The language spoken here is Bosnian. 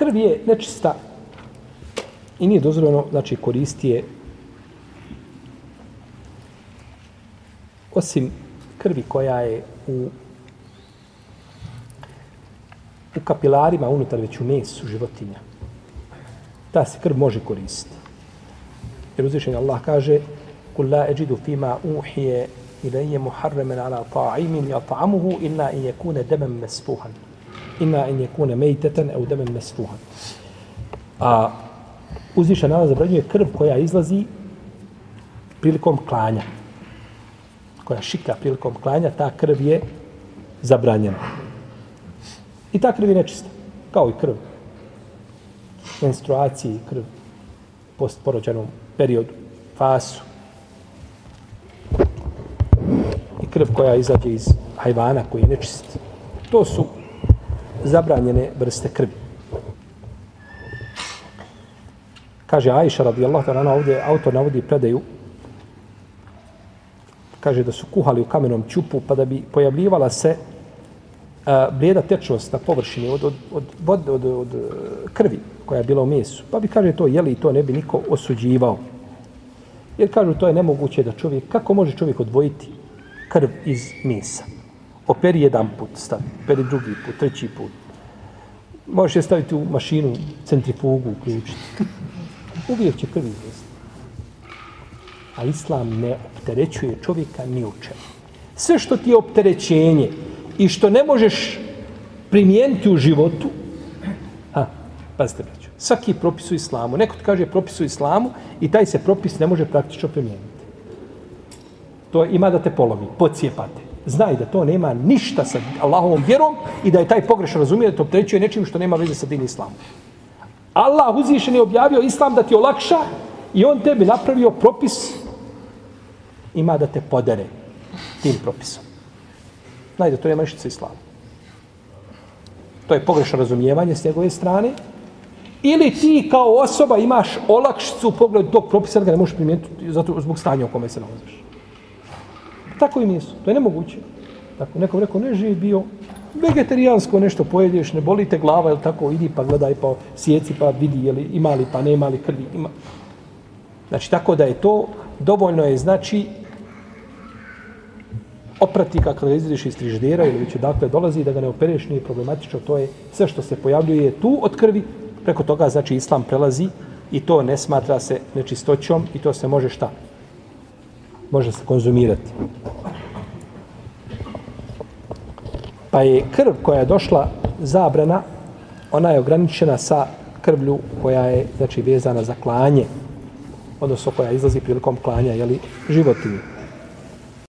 krv je nečista i nije dozvoljeno, znači, koristi je osim krvi koja je u u kapilarima unutar već u mesu životinja. Ta se krv može koristiti. Jer uzvišenje Allah kaže Kul la eđidu fima uhije ilaije muharremen ala ta'imin ja ta'amuhu inna in jekune demem ima en jekune mejteten au demem mesfuhan. A uzvišenje Allah zabranjuje krv koja izlazi prilikom klanja. Koja šika prilikom klanja, ta krv je zabranjena. I ta krv je nečista. Kao i krv. Menstruaciji, krv postporođenom periodu, fasu. I krv koja izađe iz hajvana koji je nečist. To su zabranjene vrste krvi. Kaže Aisha radijallahu ta'ala ovdje, autor navodi predaju kaže da su kuhali u kamenom čupu pa da bi pojavljivala se a, blijeda tečnost na površini od, od, od, od, od, od krvi koja je bila u mesu. Pa bi kaže to jeli i to ne bi niko osuđivao. Jer kažu to je nemoguće da čovjek, kako može čovjek odvojiti krv iz mesa? Operi jedan put, stavi, operi drugi put, treći put. Možeš je staviti u mašinu, centrifugu, uključiti. Uvijek će krvi izvesti. A islam ne opterećuje čovjeka ni u čemu. Sve što ti je opterećenje, i što ne možeš primijeniti u životu, a, pazite, braću, svaki propis u islamu, neko ti kaže propis u islamu i taj se propis ne može praktično primijeniti. To ima da te polovi, pocijepate. Znaj da to nema ništa sa Allahovom vjerom i da je taj pogrešan razumije da to opterećuje nečim što nema veze sa din islamom. Allah uzvišen je objavio islam da ti olakša i on tebi napravio propis ima da te podere tim propisom. Znaj da to nema ništa sa islamom. To je pogrešno razumijevanje s njegove strane. Ili ti kao osoba imaš olakšicu u pogledu tog propisa da ga ne možeš primijeniti zato, zbog stanja u kome se nalaziš. Tako i nisu. To je nemoguće. Tako, neko rekao, ne živi bio vegetarijansko nešto pojedeš, ne boli te glava, ili tako, idi pa gledaj, pa sjeci, pa vidi, je ima li, pa nema li krvi. Ima. Znači, tako da je to, dovoljno je, znači, oprati kako da izvidiš iz triždera ili već dakle dolazi da ga ne opereš nije problematično to je sve što se pojavljuje tu od krvi preko toga znači islam prelazi i to ne smatra se nečistoćom i to se može šta može se konzumirati. Pa je krv koja je došla zabrana ona je ograničena sa krvlju koja je znači vezana za klanje odnosno koja izlazi prilikom klanja jeli, životinje.